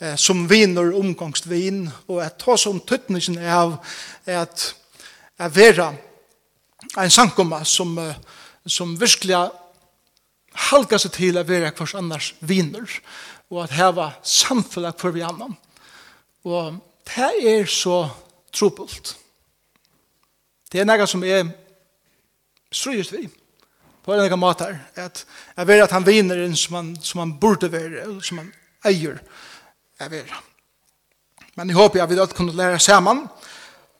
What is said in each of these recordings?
eh, som viner omgangsvin, og at ta som tøtningen av at, at vera en sankomma som, som virkelig halka seg til å være hvers annars viner, og at heva samfunnet for vi annan. Og det er så trobult. Det er noe som er strøyest vi på en måte her, at jeg vet at han viner en som han, som han burde være, som han eier, og er vera. Men jeg håper jeg vil alt kunne lære sammen,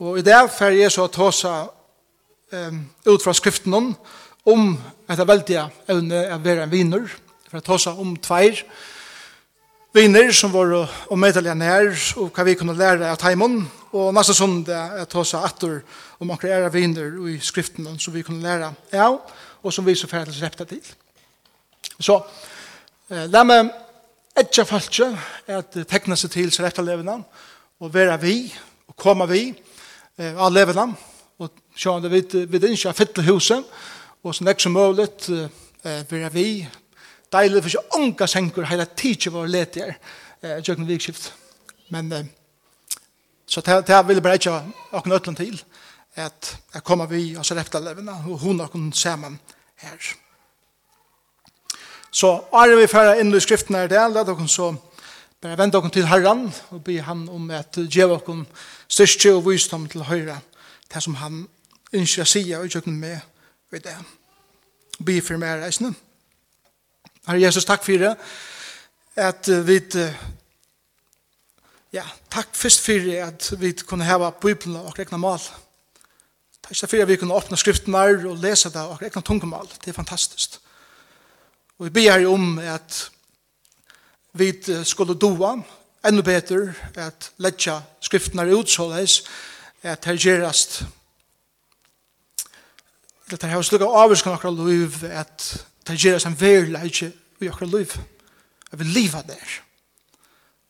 og i det fer jeg så ta seg um, ut fra skriften om om etter veldige evne å være en viner, for jeg ta seg om tveir viner som var og medelige nær, og hva vi kunne lære av teimen, og neste søndag jeg ta seg atter om akkurat ære viner i skriften som vi kunne lære av, og som vi så ferdig repte til. Så, eh, la meg etja falskje, at tekna seg til seg rett av og være vi, og komme vi eh, av levene, og sjå om det sjående vi ikke innkja fytte huset, og som ikke som mulig, eh, være vi, deilig for ikke unga senker hele tidsje vår letier, eh, tjøkken vikskift. Men, eh, så det, det vil bare ikke åkne nøtlen til, at jeg kommer vi, og så rett levende og hun og hun sammen her. Så er vi ferdig inn i skriften her det, da dere så bare vende dere til Herren og be han om at gjøre dere styrke og visdom til høyre, det som han ønsker å si og ikke med ved det. Be for meg reisende. Herre Jesus, takk for det, at vi ja, takk først for det at vi kunne hava Bibelen og rekna mal. Takk for det at vi kunne åpne skriften der og lese det og rekna tungemal. Det er fantastisk. Og vi ber om at vi skulle doa enda bedre at letja skriftene ut såleis at her gjerast at her har slukka avvurskan akkurat liv at her gjerast en verileitje i akkurat liv at vi liva der.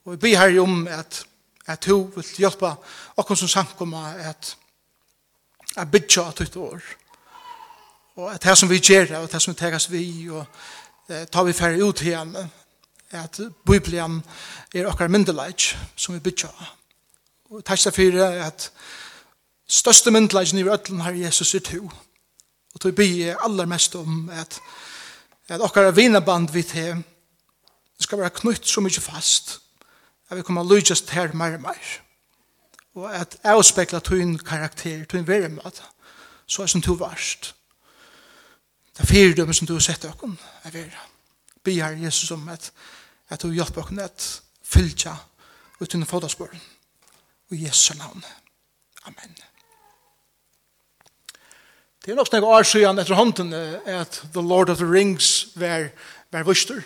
Og vi ber her om at at du vil hjelpa akkur som samkomma at at bytja at ut år og at her som vi gjer og at her som vi tegas vi og tar vi færre ut igjen at Bibelen er okkar myndeleit som vi bytja. Og takk for fyrir at største myndeleit i ødlen har Jesus er to. Og tog bygge aller mest om at, at okkar vinaband vi til skal være knytt så mykje fast at vi kommer lydjast her mer og mer. Og at avspekla tog karakter, tog en veremat, så er som to varst det fyrdømme som du har sett okkur, er vera. Be her Jesus om at, at du hjelper okkur at fylja uten fodaspåren. i Jesu navn. Amen. Det er nok snakk år siden etter hånden at The Lord of the Rings var, var vuster.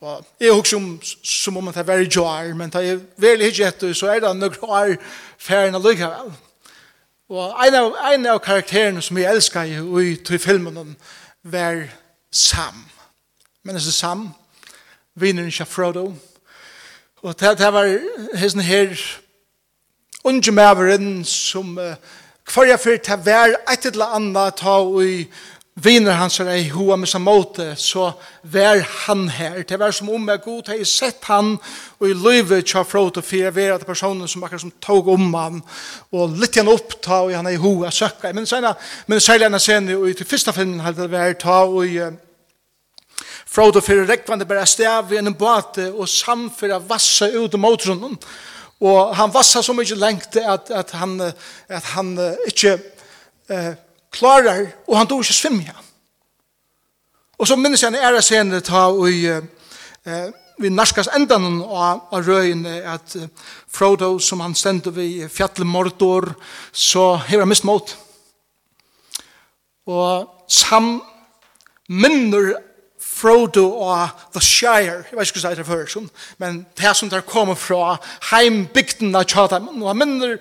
Og jeg husker om, som om det er veldig jar, men det er veldig ikke etter, så er det nok år ferien allikevel. Ja Og en av, en av karakterene som jeg elsker i, i, i filmen var Sam. Men det er Sam, vinneren til Frodo. Og det, det var hesten her unge maveren som uh, hver jeg fyrt har hver et eller annet ta og i viner hans er ei hoa med seg måte, så vær han her. Det var som om jeg god har sett han, og i løyve tja frot og fyra vera til personen som akkurat som tog om han, og litt igjen opp ta og han er i hoa søkka. Men, senere, men særlig enn sen, og i til fyrsta filmen hadde det vært ta og i frot og fyra rekvande bare stav i en båte og samfyra vassa ut av motrunnen. Og han vassa så mykje lengt at, at han, at han ikke Uh, klarar, og han dår ikke svimja. Og så minnes jeg en ære scene ta og eh, vi narskas endan av, av røyen at Frodo, som han stendte vi fjallet Mordor, så hever han mist mot. Og Sam minner Frodo og The Shire, jeg vet ikke hva det er før, men det som der kommer fra heimbygden av Chatham, og han minner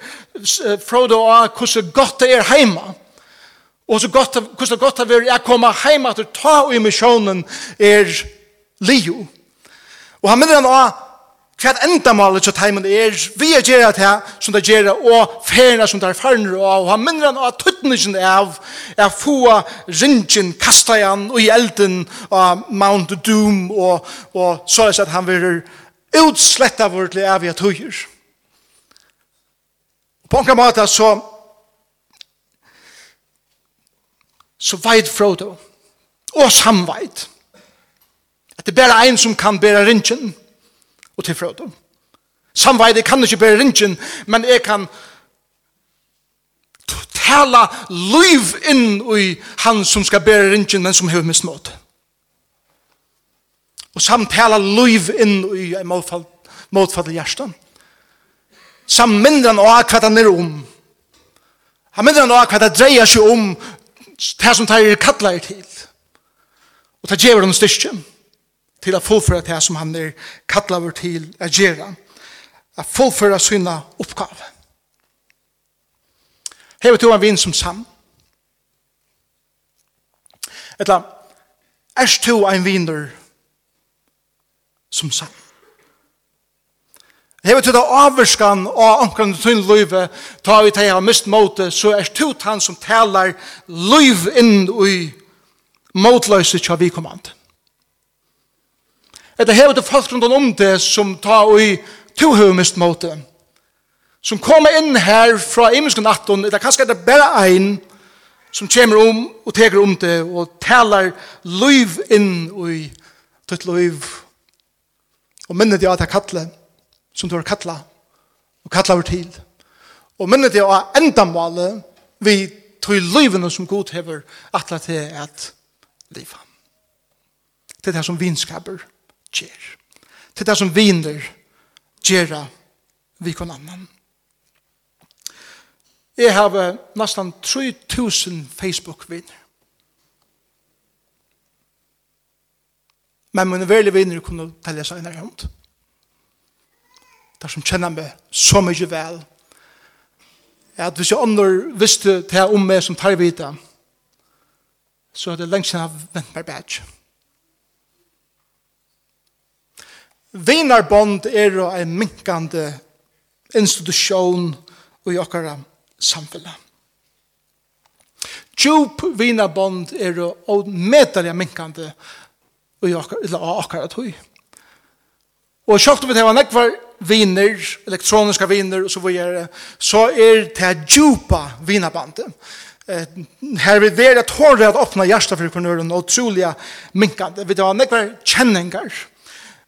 Frodo og hvordan godt det er heima, Og så godt, hvordan det godt har vært jeg kommer hjem at du tar i misjonen er Leo. Og han minner han også hva endamålet så teimen er, vi er gjerra til som det gjerra, og ferna som det er farner og han minner han av tuttningen av, er få ringen, kasta han og i elden av Mount Doom, og, og så er at han vil utsletta vårt leavia tøyer. På en måte så så veit Frodo, og samveit, at det er bare en som kan bære ringen, og til Frodo. Samveit, kan ikke bære ringen, men jeg kan tala liv inn i han som skal bære ringen, men som hever misnått. Og samtala liv inn i en motfall i hjertet. Sam mindre han av hva han er om. Han mindre han hva det dreier seg om det som tar er kallar til. Og det gjør han styrke til å fullføre det som han er kallar til å gjøre. Å fullføre sine oppgave. Her vet du en vinn som sam. Etla, er du en vinner som sam? Hevet du da avvirskan og omkring tunn løyve, ta vi til jeg mist måte, så er du han som taler løyv inn i måtløse tja vi kommand. Etter hevet du folk rundt om det som ta i to høy mist måte, som kommer inn her fra imenske natten, eller kanskje det er bare ein, som kommer om og teker om det, og taler løyv inn i tøtt løyv, og minnet jeg at jeg kattler, som du har kattla, og kattla over til. Og minnet jeg av endamålet vi tog livene som god hever at det er at liv. Det er det som vinskaper gjør. Det er det som viner gjør vi kan annan. Jeg har nesten 3000 Facebook-vinner. Men mine veldig vinner kunne telle seg en hånd der som kjenner meg så mye vel, er at hvis jeg ånder visste det om meg som tar vite, så er det lengst siden jeg vent meg bæt. Vinarbånd er jo en minkande institusjon i okkara samfunnet. Djup vinarbånd er jo og medelig minkande i okkara tøy. Og sjokk om vi tar nekvar viner, elektroniska viner och så vidare, så är det här djupa vinabandet. Eh, här vi vet att hårdare att öppna hjärsta för kunnuren och otroliga minkande. Vi tar nekvar känningar.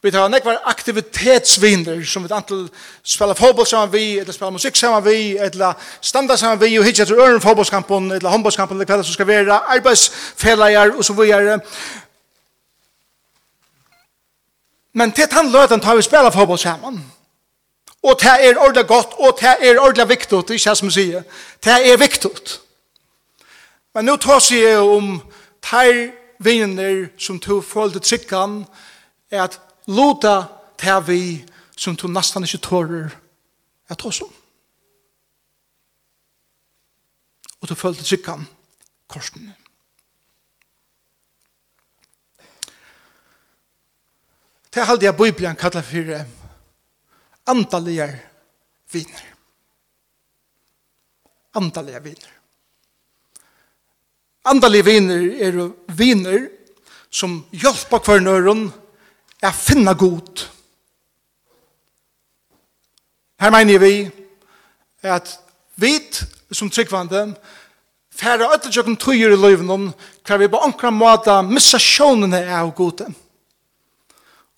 Vi tar nekvar aktivitetsvinner som vi antal spela fotboll sammen vi, eller spela musikk sammen vi, eller standa sammen vi og hitja til øren fotbollskampen, eller håndbollskampen, eller hva som skal være, arbeidsfellager og så videre. Men til han løten tar vi spela fotboll sammen. Og det er ordentlig godt, og det er ordentlig viktig, det er ikke som sier. Det er viktig. Men nå tar jeg om teir vinner som to følte tryggan, er at lota det vi som du nesten ikke tårer er tås om. Og du følte tryggan korsen. Det er aldri jeg Bibelen kallar for antalliga viner. Antalliga viner. Antalliga viner er viner som hjelper kvarnøren er finna god. Her mener vi at vi som tryggvande færre øttertjøkken tøyer i løyven om hver vi på ankra måte missa sjånene av gode.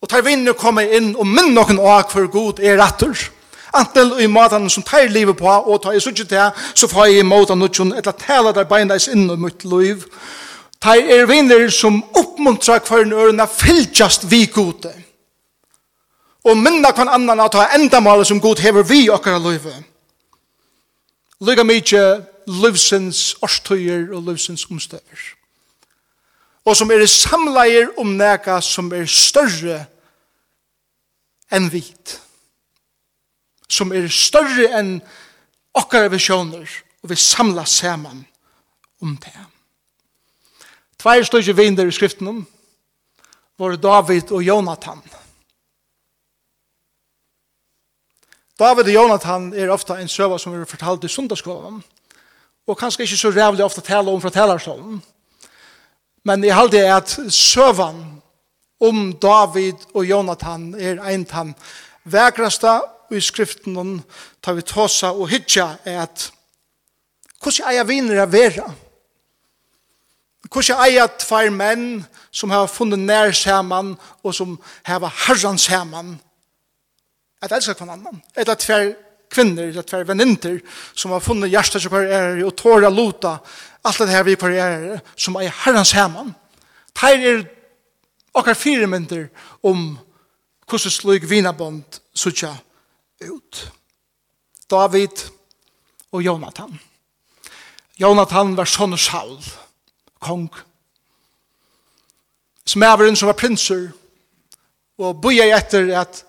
Og tar vinner komme inn og minn noen av hver god er retter. Antel og i maten som tar livet på, og tar i suttje til, så får jeg i maten noen etter tala der beinleis inn i mitt liv. Tar er vinner som oppmuntrar hver ørene fylltjast vi gode. Og minna hver annan at ha endamålet som god hever vi okkar liv. Lyga mykje livsens årstøyer og livsens omstøyer Og som er samleier om nega som er større enn vit, som er større enn okkara visjoner, og vi samla saman om det. Tveir styrke vinder i skriften om, var David og Jonathan. David og Jonathan er ofta en søva som er fortalt i sundagsskolen, og kanskje ikke så rævlig ofta tala om fra talarstolen. Men jeg halde at søvan om David og Jonathan er ein tann. Vekrasta i skriften tar vi tåsa og hitja er at hvordan er jeg viner av vera? Hvordan er jeg tvær menn som har funnet nær saman og som har herran saman? At elskar kvann annan. Eller tvær kvinner eller tvær veninter som har funnet hjertet som er og tåra lota alt det her vi på er som er herran saman. Teir er okkar fire myndir om hvordan slik vinabond sutja ut. David og Jonathan. Jonathan var sonn og Saul, kong. Smæveren som var prinser, og bøyer etter at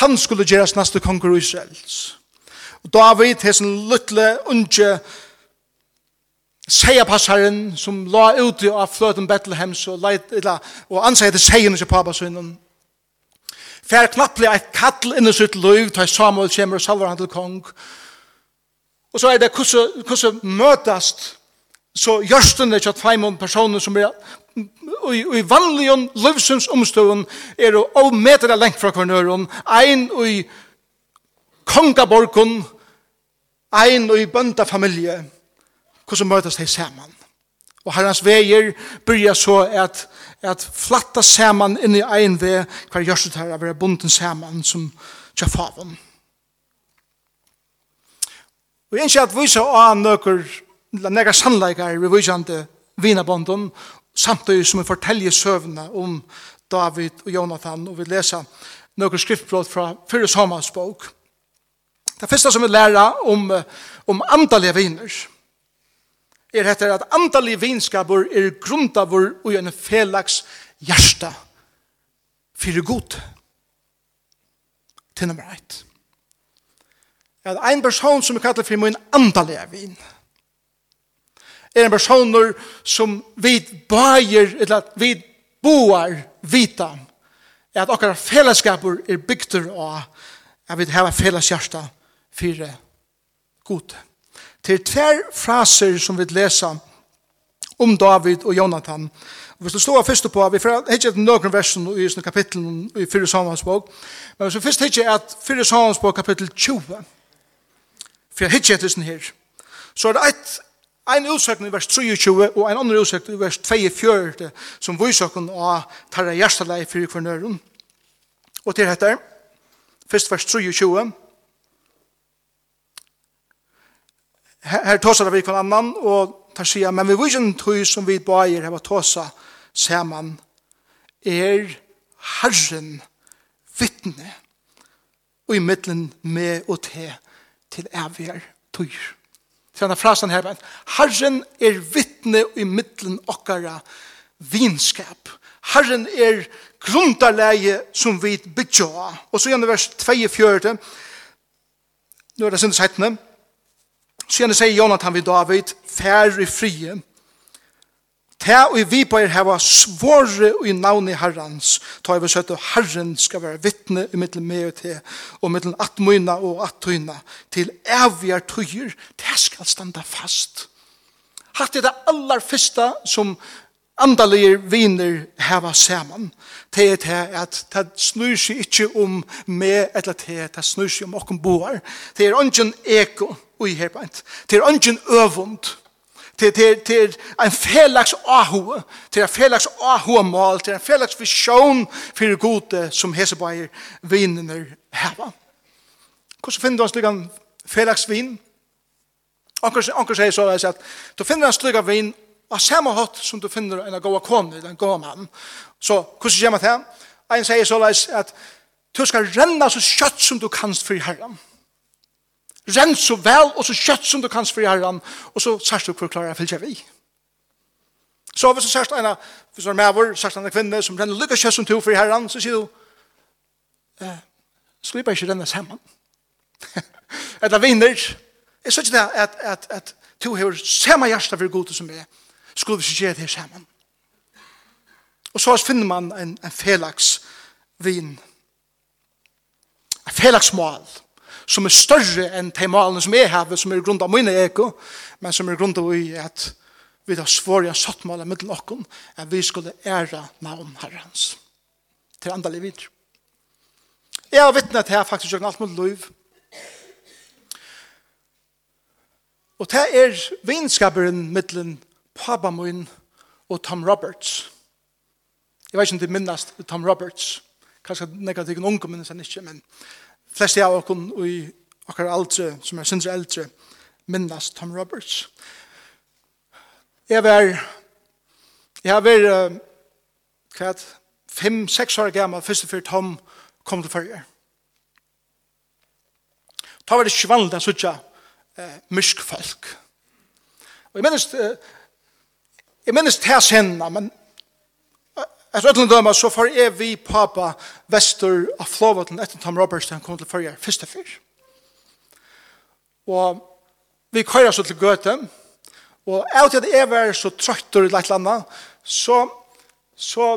han skulle gjerast neste konger i Israels. Og David, hesen luttle, unge, unge, seiapassaren som la ute av fløten Bethlehem og, leit, eller, og anseide seien ikke pappa sønnen. Fær knapplig et kattel inn i sitt liv, til Samuel kommer og salver han til kong. Og så er det hvordan, møtast så gjørstene til tveimund personer som er i, i vanligen livsens omstøven er å møte det lengt fra kvarnøren, ein og i kongaborgen, ein og i bøndafamilie. familie hvordan møtes de sammen. Og herrens veier byrja så at, at flatta saman inn i ein vei hver gjørset her av er bunden saman som tja faven. Og jeg at vi så av nøkker nega sannleikar vi vysjande vinabondon samtidig som vi forteljer søvna om David og Jonathan og vi lesa nøkker skriftbrot fra Fyre Samas bok. Det første som vi lærer om, om andalige viner er er hette at andalig vinskapur er grundavur og en felags hjärsta fyrir god. Til nummer eit. At ein person som er kallet fyrir min andalige vin er en person som vi bæger, eller vi boar vita at okkar fellesskapur er bygter av at vi har felles hjärsta fyrir god. Til til tver fraser som vi leser om David og Jonathan. Og hvis du slår først på, vi får ikke et nøkron versen i sånne kapitlen i 4. Samuels bok, men hvis vi først ikke at 4. Samuels bok kapittel 20, for jeg hittir etter sånn her, så er det et Ein utsøkning i vers 23 og ein annan utsøkning i vers 24 som vysøkken av tarra hjertelei fyrir kvarnøren. Og til dette, først vers 23, her, her tåsar vi kvann annan, og tar sier, men vi vision tøy som vi bøyer heva tåsa saman, er Herren vittne, og i middelen med og te til evigere tøyer. Til denne frasen her, Herren er vittne i middelen okkara vinskap. Herren er grundarleie som vi bygger. Og så gjennom vers 2 i 4, nå er det sinne 17, Sjene sier Jonathan vid David, fær i frie, Ta og vi bør hava svåre og i navnet herrans, ta over søtt og herren skal være vittne i mittlen med og til, og mittlen atmøyna og attøyna, til evige tøyer, det skal standa fast. Hatt er det aller første som andalige viner hava saman, det er det at det snur seg ikke om meg, eller det, det snur seg om okken boar, det er ungen eko, ui her beint. Det er ungen øvund. Det er, det er en felags ahu. Det er en felags ahuemål. Det er en felags visjon for gode som Hesebayer vinner heva. Hvordan finner du en slik en felags vin? Anker sier så at du finner en slik vin av samme hatt som du finner en goa kone, en goa mann. Så hvordan gjør man det? En sier så at du skal renne så kjøtt som du kanst for herren. Renn så vel og så kjøtt som du kan for herren, og så sørst du for å klare å fylle vi. Så hvis du sørst en av, hvis du er med vår, sørst en av kvinne som renner lykke kjøtt som du for herren, så sier du, eh, skal vi bare ikke renne sammen? Eller vinner. Jeg sier ikke det at, at, at du har samme hjerte for god som er, skulle vi ikke gjøre det sammen. Og så finner man en, en felaks vin. En felaks mål som er større enn de malene som jeg har, som er grunn av mine eko, men som er grunn av i at vi har svårige sattmålet middel okken, at vi skulle ære navn herrens. Til andre livet videre. Jeg har vittnet her faktisk gjør alt mot liv. Og det er vinskaperen middelen Papa min og Tom Roberts. Jeg vet ikke om det minnast Tom Roberts. Kanskje negativt en unge minnes han ikke, men flest av okkur i okkar aldre, som er sindre eldre, minnast Tom Roberts. Jeg var, jeg har vært, hva er fem-seks år gammel, første før Tom kom til førre. Da var det ikke vanlig å sitte eh, myrsk folk. Og jeg minnes, eh, jeg minnes til scenen, men Etter ætlund døma, så får jeg vi pappa vester av Flåvatlen etter Tom Roberts til han kom til førje første fyr. Og vi kører så til Gøte, og av til at jeg var så trøttur i leit landa, så, så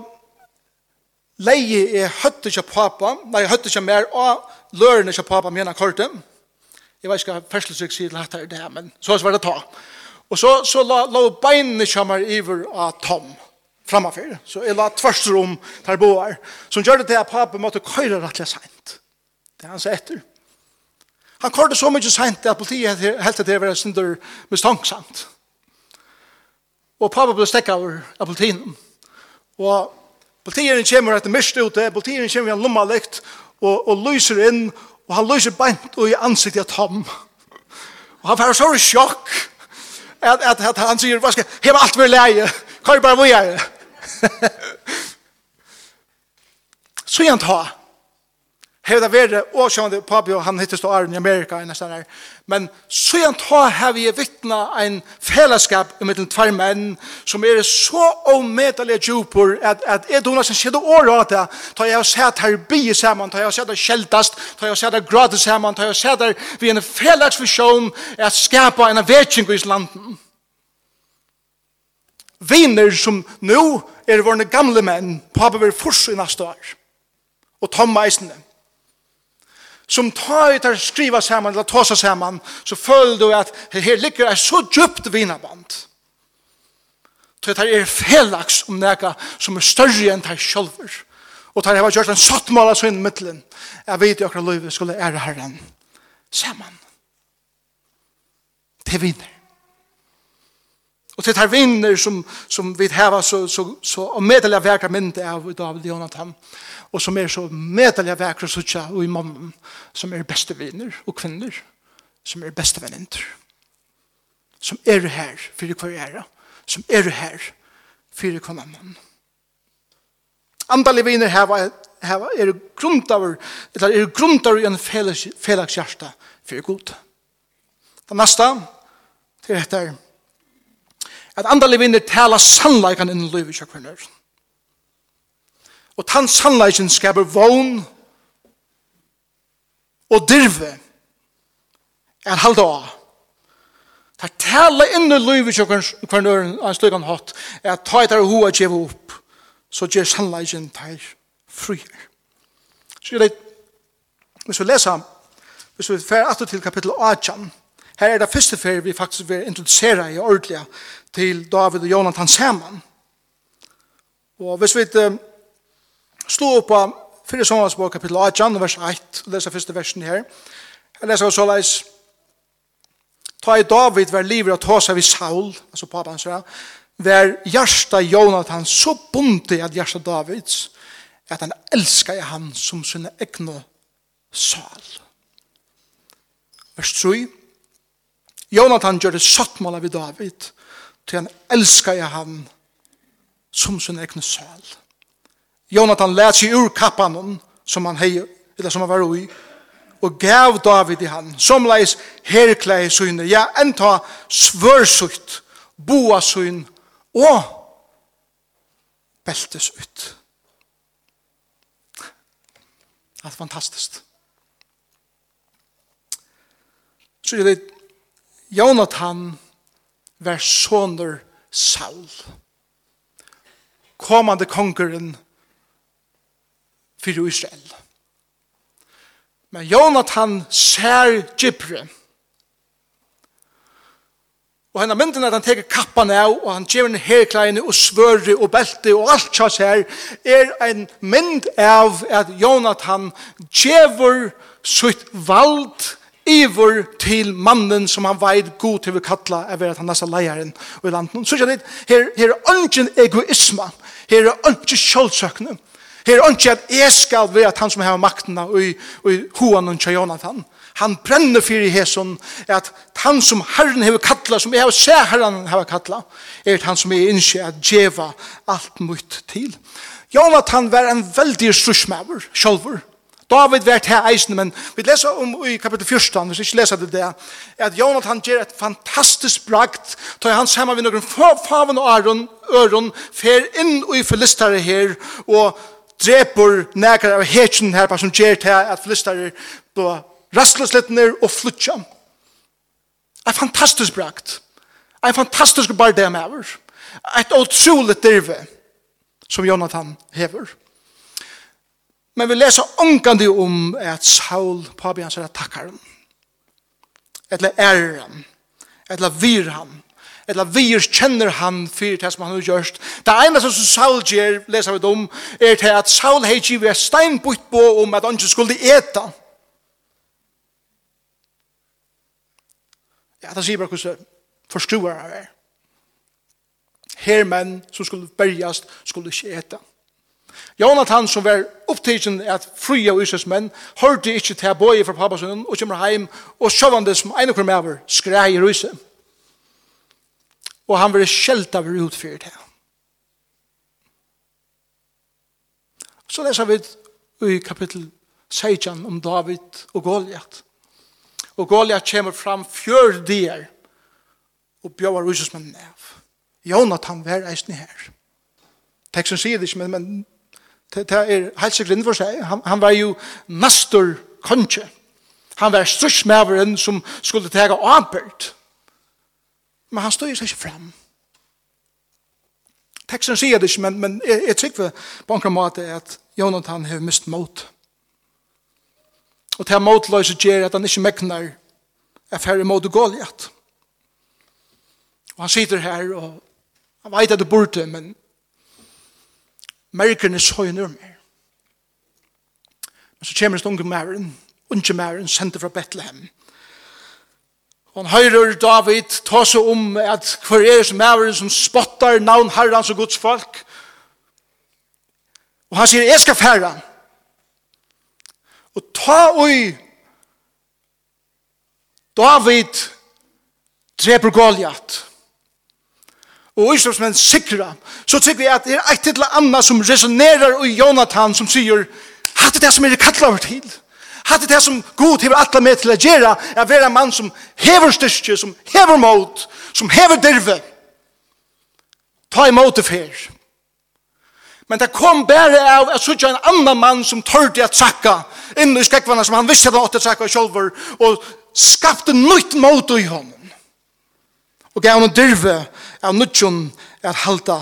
leie jeg høtte ikke pappa, nei, jeg høtte ikke mer, og lørene ikke pappa mena kortet. Jeg vet ikke hva ferslesik sier til dette, her det, men så var det ta. Og så, så la, la beinene kommer iver av Tom. Og framafyr. Så jeg la tvärster om där boar. Som gjorde det att pappa måtte köra rätt sent. Det han sa etter. Han körde så mycket sent at politiet helt til det var synder misstanksamt. Och pappa ble stekket av politien. Och politien kommer att mist ute. Politien kommer en lommalikt, og, och, och lyser in. Och han lyser bänt og i ansiktet av Tom. Och han får så sjokk. Att, att, at han säger, vad ska, hemma allt med läge. Kan ju bara vara Så igjen ta. Hei det vært åkjønne papi og han hittes til Arne i Amerika i nesten her. Men så igjen ta har vi vittna en fellesskap i mellom tvær menn som er så omedelig djupor at, at er det noe som skjedde året av det ta jeg og sett her bie sammen ta jeg og sett her kjeldast ta jeg og sett her gratis sammen ta jeg og sett her vi en fellesvisjon at skapa en vetsing i Islanden viner som nå er våre gamle menn på vil forse i neste år. Og tomme eisene. Som tar ut og skriva sammen, eller ta seg sammen, så føler du at her ligger et så djupt vinaband. Så det er felaks om nega som er større enn deg sjølver. Og det har gjort en sattmål av sin middelen. Jeg vet jo akkurat livet skulle ære herren sammen. Det vinner. Og til tar vinner som, som vi har så, så, så og medelig verker mynd av David Jonathan, og som er så medelig verker suttja og i mannen, som er beste vinner og kvinner, som er beste venninter, som er her for hver ære, som er her for hver mann. Andalig vinner her var hava er grundaver, eller er grundaver i en felags, felags fyrir god. Det neste, til er at andalig vinner tala sannleikan innen livet i kjøkvinner. Og tann sannleikan skaper vogn og dirve er halda av. Ta tala innan livet i kjøkvinner av slugan hatt er at ta etter hoa djeva opp så gjør sannleikan teir frier. Så jeg leit hvis vi leser hvis vi fer atter til kapittel 18 Her er det første ferie vi faktisk vil introducere i ordentlig til David og Jonathan sammen. Og hvis vi uh, slår opp på 4. sommersbog kapittel 8, vers 1, og leser første versen her, jeg leser så leis, Ta i David var livet at hos av Saul, altså papan hans, var hjärsta Jonathan så bonde at hjärsta Davids, at han elskade han som sina egna sal. Vers 3, Jonathan gjør det sattmål av David, til han elsker jeg han som sin egne søl. Jonathan let seg ur kappan som han hei, eller som han var ui, og gav David i han, som leis herklei syne, ja, enta svørsukt, boa syn, og beltes ut. Det er fantastisk. Så er det Jonathan var soner Saul. Komande kongeren fyrir Israel. Men Jonathan ser Gibre. Og henne mynden at han teker kappan av, og han gjør en herkleine og svøre og belte og alt kjass her, er en mynd av at Jonathan gjør sitt vald iver til mannen som han veit god til vi kalla er ved at han nasa leieren i landen. Så ikke det, her, her er ønsken egoisme, her er ønsken kjølsøkne, her er ønsken at jeg skal være at han som har makten og i, i hoan og Jonathan. Han brenner for i hæson at han som herren har kalla, som jeg har sett herren har kalla, er han som er innskje at djeva alt mot til. Jonathan var en veldig strusmaver, sjolver, David vært her eisen, men vi leser om i kapitel 14, hvis vi ikke leser det der, at Jonathan gjør et fantastisk brakt, tar han sammen med noen favn og øren, øren fer inn i filistare her, og dreper nækere av hetsen her, som gjør til at filistare på rastløsletner og flutja. En fantastisk brakt. En fantastisk bardem over. Et utroligt dirve som Jonathan hever. Men vi leser omgande om at Saul, papi hans, er takkar han. Etla ærer han. Etla vir han. Etla vir kjenner han fyrir det som han har gjørst. Det ene som Saul gjør, leser vi om, er til at Saul hei givet er steinbutt på om at han ikke skulle eta. Ja, det sier bare hvordan forskruer han er. Her menn som skulle bergast skulle ikke eta. Ja Jonathan som var upptagen at fri av Israels menn, hørte ikke til bøye fra pappa sin, og kommer heim, og sjøvande som en og kommer over, skrei i ryset. Og han var skjelt av utfyrt her. Så leser vi i kapittel 16 om David og Goliath Og Goliath kommer fram fjør dier og bjør Israels menn av. Jonathan var eisen her. Teksten sier det ikke, men, men Det er helt sikkert innenfor seg. Han, han var jo master konge. Han var størsmæveren som skulle tega avbørt. Men han stod jo seg ikke fram. Teksten sier det ikke, men, men jeg, jeg tykker på en måte at Jonathan har mist mot. Og det motløse gjør at han ikke mekner er færre mot Goliath. Og han sitter her, og han vet at det burde, men merkene søgner mer. Men så kommer det unge mæren, unge mæren, sendte fra Bethlehem. Og han hører David ta seg om at hver er som mæren som spottar navn herrens og Guds folk. Og han sier, jeg skal fære. Og ta oi David dreper Goliath og Íslandsmenn sikra, så tykker vi at det er eit eller annet som resonerar i Jonathan som sier, hatt det som er kallaver til, hatt det som god hever atla med til å gjøre, er å være en mann som hever styrke, som hever mot, som hever dirve. Ta imot det fer. Men det kom bare av at sånn en annan mann som tørde at sakka inn i skrekvanna som han visste at han åtte sakka sjolver og skapte nytt mot i honom. Og gav honom dirve av nudjon er halda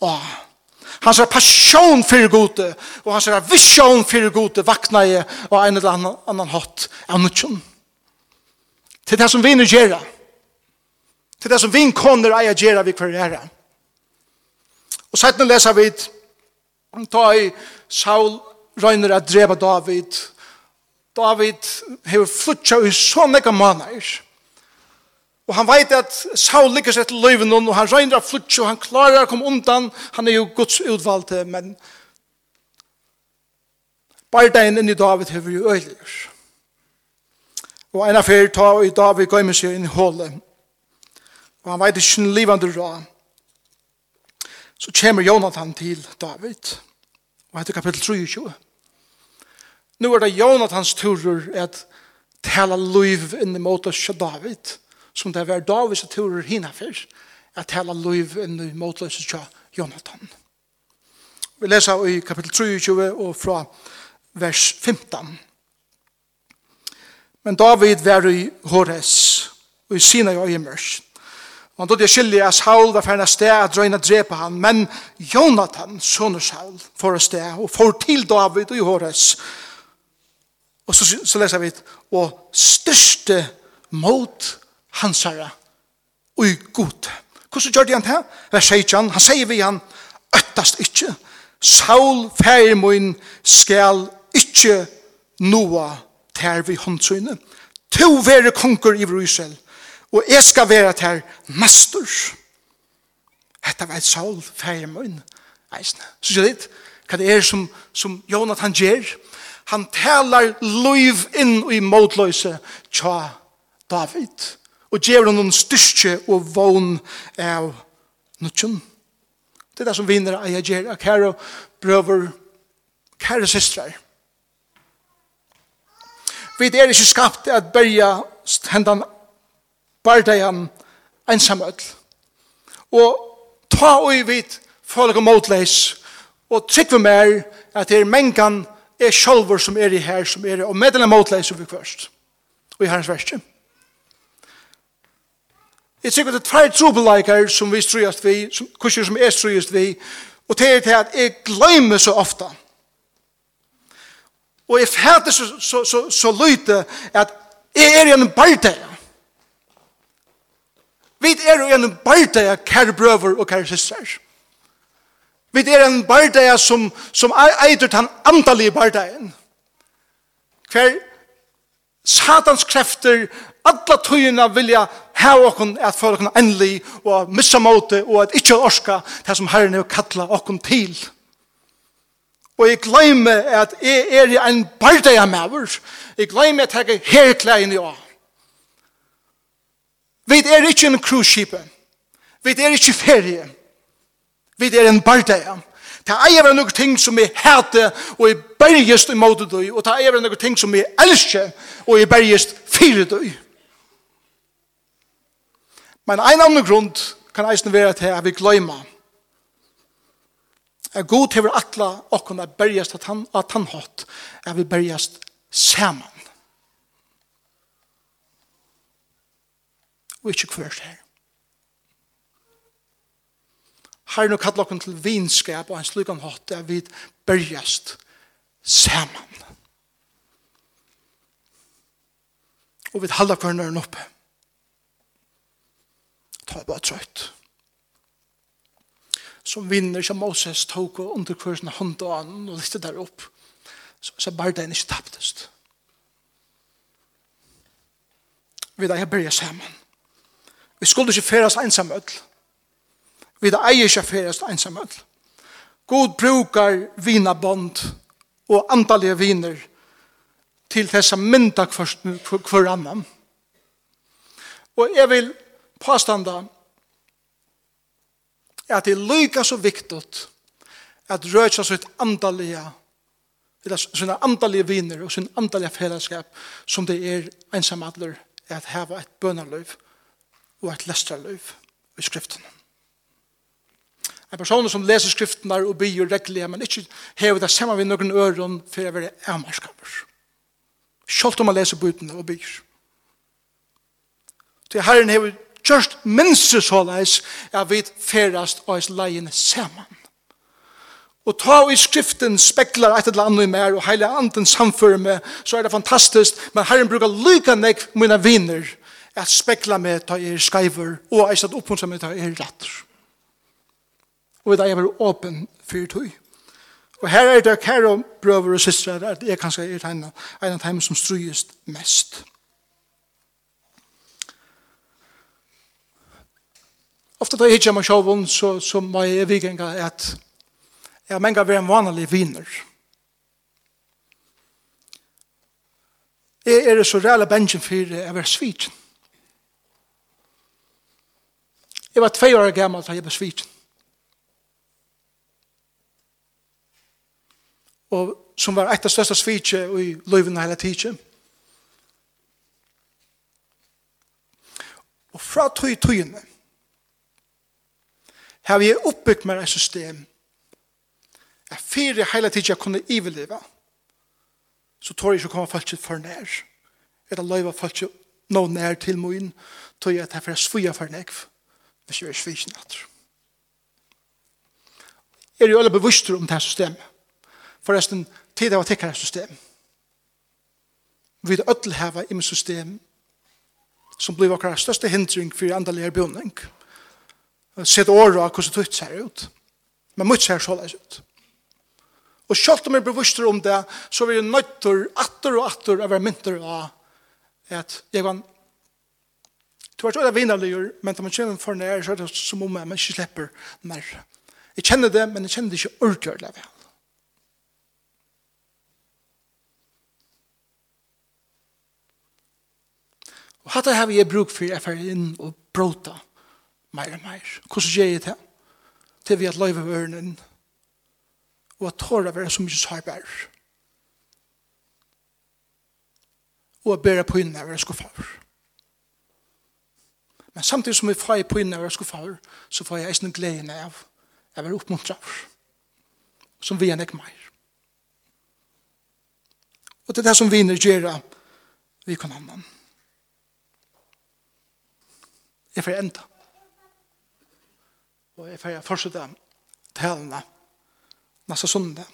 av. Hans er passion fyrir gode, og hans er vision fyrir gode vakna i og en eller annan, annan hatt av nudjon. Til det som vi nu gjerra. Til det som vi konner eia gjerra vi kvar gjerra. Og setten leser vi ta i Saul røyner at dreba David. David hever flutja i så mega måneder. Og han veit at Saul ligger seg til løyven og han røyner av flutsk og han klarer å komme undan. Han er jo Guds utvalgte, men bardein inn i David hever jo øyler. Og en affær ta i David gøymer seg inn i hålet. Og han veit ikke en livande rå. Så kommer Jonathan til David. Og etter kapittel 23. Nu er det Jonathans turer at tala liv inn i måte David. Og som det var Davids turer Torer at hele liv enn i motløse tja Jonathan. Vi leser i kapittel 23 og fra vers 15. Men David var i Hores, og i Sinai og i Mørst. Han tog det skyldig at Saul var ferdig sted at drøyne drepe han, men Jonathan, sønner Saul, får sted og får til David og i Hores. Og så, så leser vi, og største mot hansara ui god. Hvordan gjør de han til? Vers 18, han sier vi han, øttast ikkje, Saul færi mun skal ikkje noa tær vi håndsynet. To vere konkur i Israel, og jeg skal være tær master. Hetta var Saul færi mun. Eisne, så sier det hva det er som, som Jonathan gjør, han talar loiv inn i motløse tja David og gjør noen styrke og vogn av nødtjen. Det er det som vinner av jeg gjør, kære brøver, kære systrar. Vi er ikke skapt at berja hendan bardajan ensamøll. Og ta og vidt folk og motleis og trykve mer at det er mengan er sjolver som er i her som er og medelen motleis som vi først. Og i herrens verset. Jeg sikker det er tvær trobeleikar som vi strøyast vi, som, kurser som er strøyast vi, og det er til at jeg glemmer så ofta. Og jeg fæter så, så, så, så lyte at jeg er en bardeja. Vi er en bardeja, kære brøver og kære søster. Vi er en bardeja som, som eitur den andalige bardejen. Hver satans krefter, alla tøyina vilja ha okkun at få okkun endelig og at missa måte og at ikkje orska det som Herren er kalla okkun til. Og jeg glemme at jeg er en barda jeg maver. Jeg glemme at jeg er klein i år. Vi er ikkje en cruise ship. Vi er ikkje ferie. Vi er en barda. Det eier være noen ting som er hater, og jeg bergest måte døy, og det eier være noen ting som er elskje og er bergest fire døy. Men en annen grunn kan eisen være til at vi gløyma Er god til vi atla og kunne bergest at han, at han hatt, er vi bergest saman. Og ikke kvørst her. har nå kallet oss til vinskap og en slik om hatt at vi bergjast sammen. Og vi halda kvarneren oppe. Ta bare trøyt. Som vinner som Moses tok og under kursen hånd og annen og lytte der opp. Så, så bare den ikke tapptest. Vi da jeg bergjast sammen. Vi skulle ikke feres ensam ødel. Vi da eier ikke ferast ensamhet. God brukar vinabond og antallige viner til dessa mynda hver annan. Og jeg vil påstanda at det er lykka så viktigt at røysa sitt antallige sina antallige viner og sin antallige fellesskap som det er ensamadler at hava et bønarløyv og et lestrarløyv i skriften. En person som leser skriftene og byr reglige, men ikke hever det samme ved noen øren for å være avmarskaper. Selv om man leser bøtene og byr. Til Herren hever just minst såleis er vi ferast og er leien saman. Og ta i skriften speklar et eller annet mer, og heile anden samfører med så er det fantastisk, men Herren bruker lyka nek mine viner, at spekla med ta er skreiver, og eisat oppunsa meg ta er rattur og vi da er åpen for tog. Og her er det kære brøver og systre at jeg kanskje er en av dem som strøyest mest. Ofte da jeg hittar meg sjåvun, så, så må jeg vikenga at jeg har menga vært en vanlig viner. Jeg er så reale bensjen for jeg var svit. Jeg var tvei år gammal da jeg var svit. og som var ett av største svitje i løyven hele tiden. Og fra tøy tøyene har vi oppbyggt med et system at fire hele tiden jeg kunne iveleve så tør jeg ikke komme folk for nær eller løyva folk nå nær til min tøy at jeg får svuja for nær hvis jeg er svitjen etter. Er jo alle bevisst om det system systemet Forresten, tid av å tikkare system. Vi vil ødel heva i system som blir okkar største hindring for andalige bjønning. Sett året av hvordan det ser ut. Men mye ser så såleis ut. Og selv om jeg blir vurster om det, så vil jeg nøytter atter og atter av hver mynter av at jeg var Du har vært vinnerligur, men da man kjenner for nær, så er det som om jeg ikke slipper mer. Jeg kjenner det, men jeg kjenner det ikke ordentlig vel. Og hatt det her vi er bruk for jeg fer inn og bråta meir og meir. Hvordan gjør jeg det? Til vi at løyve ørnen og at tåra være så mye sårbar. Og at bæra på innan være skuffar. Men samtidig som vi får på innan være skuffar så får jeg eisen gleden av jeg være oppmuntraver. Som vi enn ikke meir. Og det er det som vi gjør vi kan annan jeg får enda. Og jeg får fortsette talene neste søndag.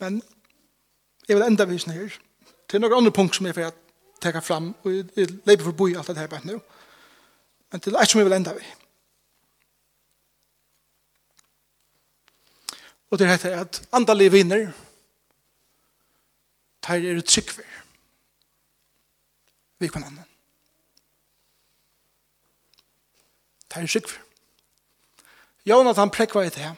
Men jeg vil enda vise her til noen andre punkt som jeg får teka fram og jeg leper for boi alt det her bare nå. Men til et som jeg vil enda vi. Og det heter at andalige vinner tar er tryggver vi kan annan. Det er sikver. Jonathan prekva i det.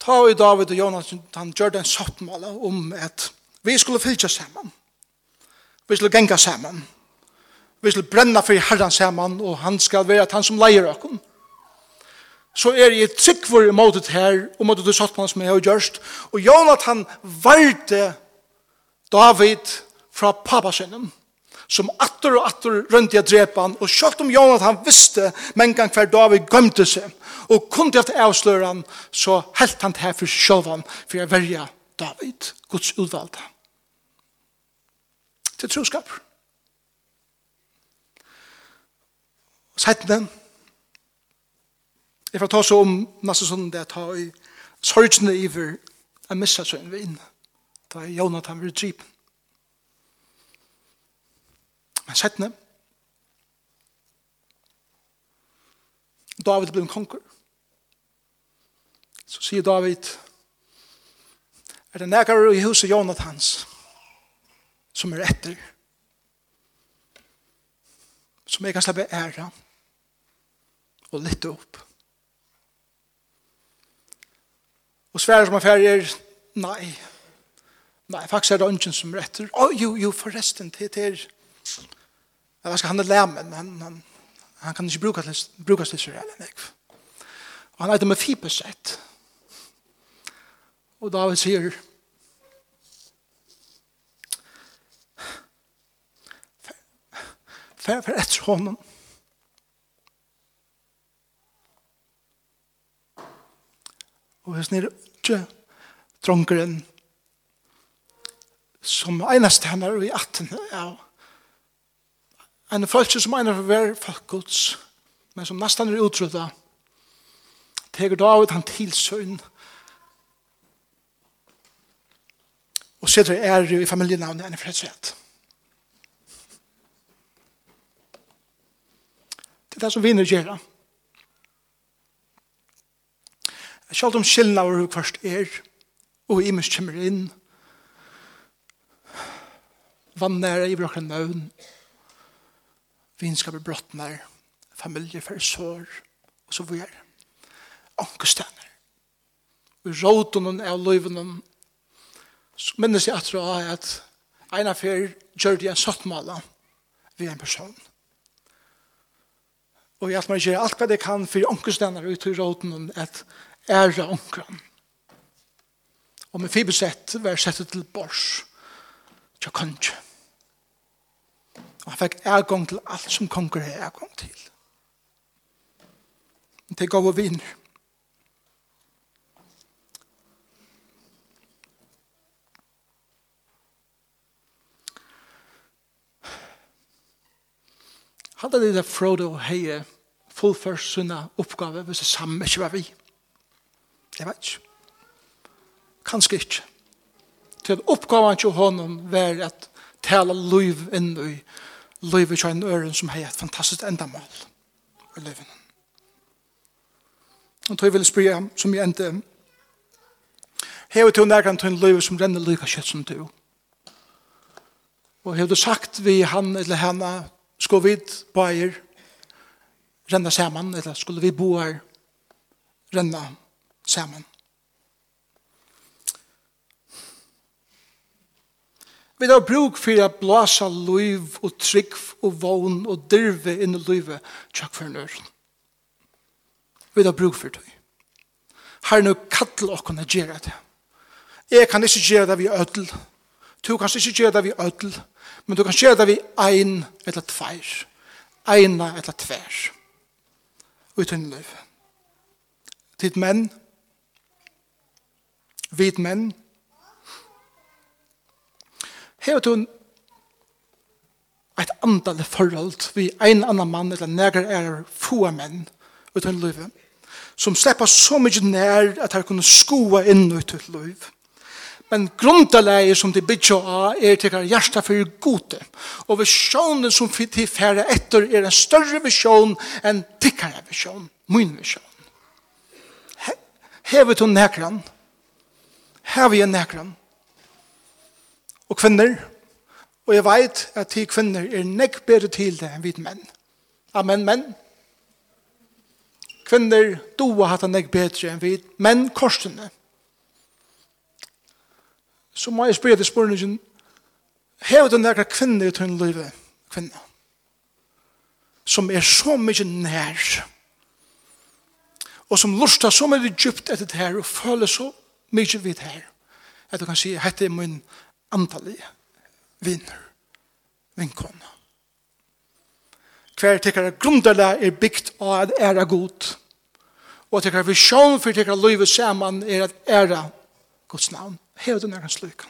Ta i David og Jonathan, han gjør en sottmål om at vi skulle fylja saman. Vi skulle genga saman. Vi skulle brenna for herran saman, og han skal være han som leier okkom. Så er jeg tryggvor i måtet her, og måte du sottmål som jeg har gjørst. Og Jonathan varte David fra pappasinnen som atter og atter rundt i han, og selv om Jonathan visste men gang hver David gømte seg, og kunne at avsløre han, så helt han til for selv han, for jeg verja David, Guds utvalgte. Til troskap. Og sett den, jeg får ta så om neste sånn det jeg tar i sorgene iver, jeg mistet sønnen vi inn, da Jonathan vil dripen. Men settene, David ble en konger. Så sier David, er det nægare i huset Jonathans som er etter, som jeg kan slippe æra og lytte opp. Og svære som er ferdig er, nei, nei, faktisk er det ønsken som er etter. Å, oh, jo, jo, forresten, det er, Men vad ska han lära men han han han kan inte bruka bruka sig så eller nek. Och han heter Mefipes ett. Och David säger Fär för ett honom. Og hvis nere ikke drongeren som eneste henne er i 18 ja, en følelse som en for hver folkets, men som nesten er utrydda, teger David han tilsøgn, og sitter ære i familienavnet enn i fredsrett. Det er det som vinner gjerra. Selv om skillene av hver først er, og i imens kommer inn, vann nære i brakken nøvn, vinskaper brottnar, familjer fyrir sår, og så vi er ankestenner. Vi råten noen av løyvene, så minnes jeg at det er at en av fyr gjør det en sattmala ved en person. Og jeg at man gjør alt hva det kan for ankestenner ut i råten noen at ære ankeren. Og med fibersett var settet til bors til kongen. Og han fikk ergång til alt som konger er ergång til. Det gav og vinner. Hadde det der Frodo Heie fullført sunna oppgave hvis det samme ikke var vi. Jeg vet ikke. Kanskje ikke. Til oppgaven til honom var at tala liv inn i løyve til en øren som har et fantastisk endamål i løyven. Og tog vil spyrja ham som jeg endte Hever til nærkant til en løyve som renner lykka kjøtt som du. Og hever du sagt vi han eller henne sko vid bæger renna saman eller skulle vi bo her renna saman Vi har bruk for å blåse liv og trygg og vogn og dirve inn i livet tjakk for nøren. Vi har bruk for det. Her nå kattler åkken å gjøre det. Jeg kan ikke gjøre det vi ødel. Du kan ikke gjøre det vi ødel. Men du kan gjøre det vi ein eller tveir. Eina eller tveir. Uten liv. Tid menn. Vid menn. Hever du et andale forhold vi ein annan mann eller neger er få menn uten livet som slipper så mye nær at han kunne skoa inn ut ett liv. Men grundaläget som de bygger av er til hver hjärsta for gode. Og visjonen som vi til færre etter er en større visjon enn tickare visjon, min visjon. Hevet hon nekran. Hevet hon nekran og kvinner. Og jeg vet at de kvinner er nekk bedre til det enn vi menn. Amen, menn. Kvinner doa hatt han nekk bedre enn vi menn korsene. Så må jeg spørre til spørningen, hever du nekka kvinner til en løyve kvinner, som er så mye nær, og som lustar så mye djupt etter det her, og føler så mye vidt her, at du kan si, hette er min antallige vinner, vinkona. Hver tikkere grunderle er bygd av at æra god, og tikkere visjon for tikkere livet saman er at æra Guds navn. Hever du er en.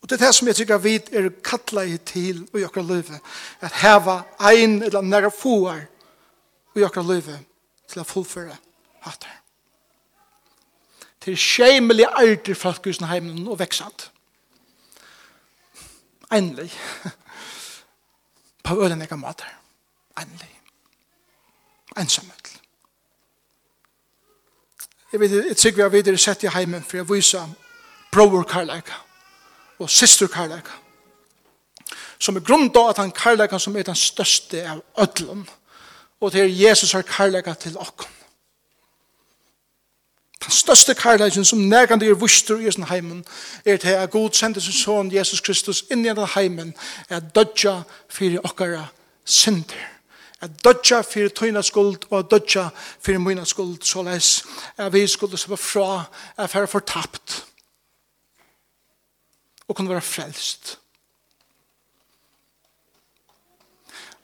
Og det er det som jeg tykker vi er kattlet i til i okra livet, at heva ein eller nære fuar i okra livet til å fullføre hatter til skjemelig alder folk i heimen og veksant. Endelig. På øden jeg kan mat her. Endelig. Ensamhet. Jeg vet, jeg tykker vi har videre sett i heimen for jeg viser bror karlæka og syster karlæka som er grunn av at han karlæka som er den største av ødlen og til Jesus har karlæka til åkken Den største kærleiken som nærkande er vuster i sin heimen er til at God sendte sin son Jesus Kristus inn i den heimen at dødja fyrir okkara synder. At dødja fyrir tøyna skuld og at dødja fyrir møyna skuld så leis er vi skuld som er fra er fyrir fortapt og kunne være frelst.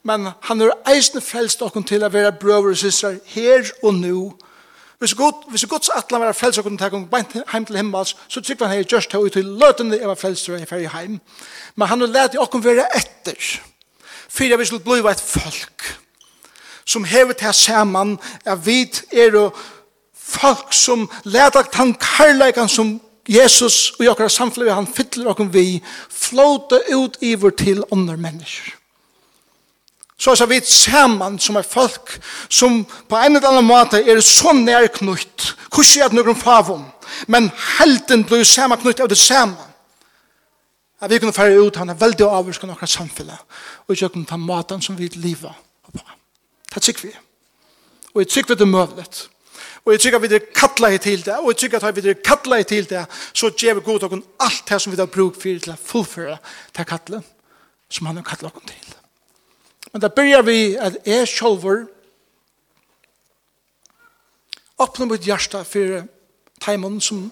Men han er eisne frelst okkur til å være brøver og systrar her og nu Hvis god, hvis Guds atlan var frelst kunne ta kong beint heim til himmels, så tykker han hei just hei til løten det var frelst og jeg heim. Men han har lært i okkom være etter. Fyra vi skulle bliva et folk som hever til saman at vi er folk som lærer han karlægan som Jesus og okkar samfunnet han fytler okkom vi flåte ut iver til andre mennesker. Så er vi sammen som er folk som på en eller annen måte er så nærknutt. Hvordan er det noen favom? Men helten blir saman knutt av det samme. At vi kunne fære ut, han er veldig avvurskan av samfunnet. Og ikke kunne ta maten som vi lever på. Det tykker vi. Og jeg tykker vi det er møvlet. Og jeg tykker vi er kattla til det. Og jeg tykker at vi er kattla til det. Så gjør vi god og alt det som vi har brukt for til å fullføre til kattla som han har kattla til. Men da byrjar vi at jeg sjolver åpner mitt hjärsta for teimen som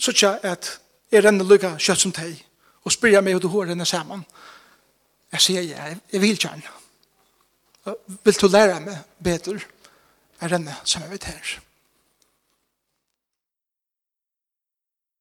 sutja at jeg renner lykka kjøtt som teg og spyrja meg hva du hår henne saman. Jeg sier ja, jeg vil kjern. Vil du lære meg bedre? Jeg renner sammen med her.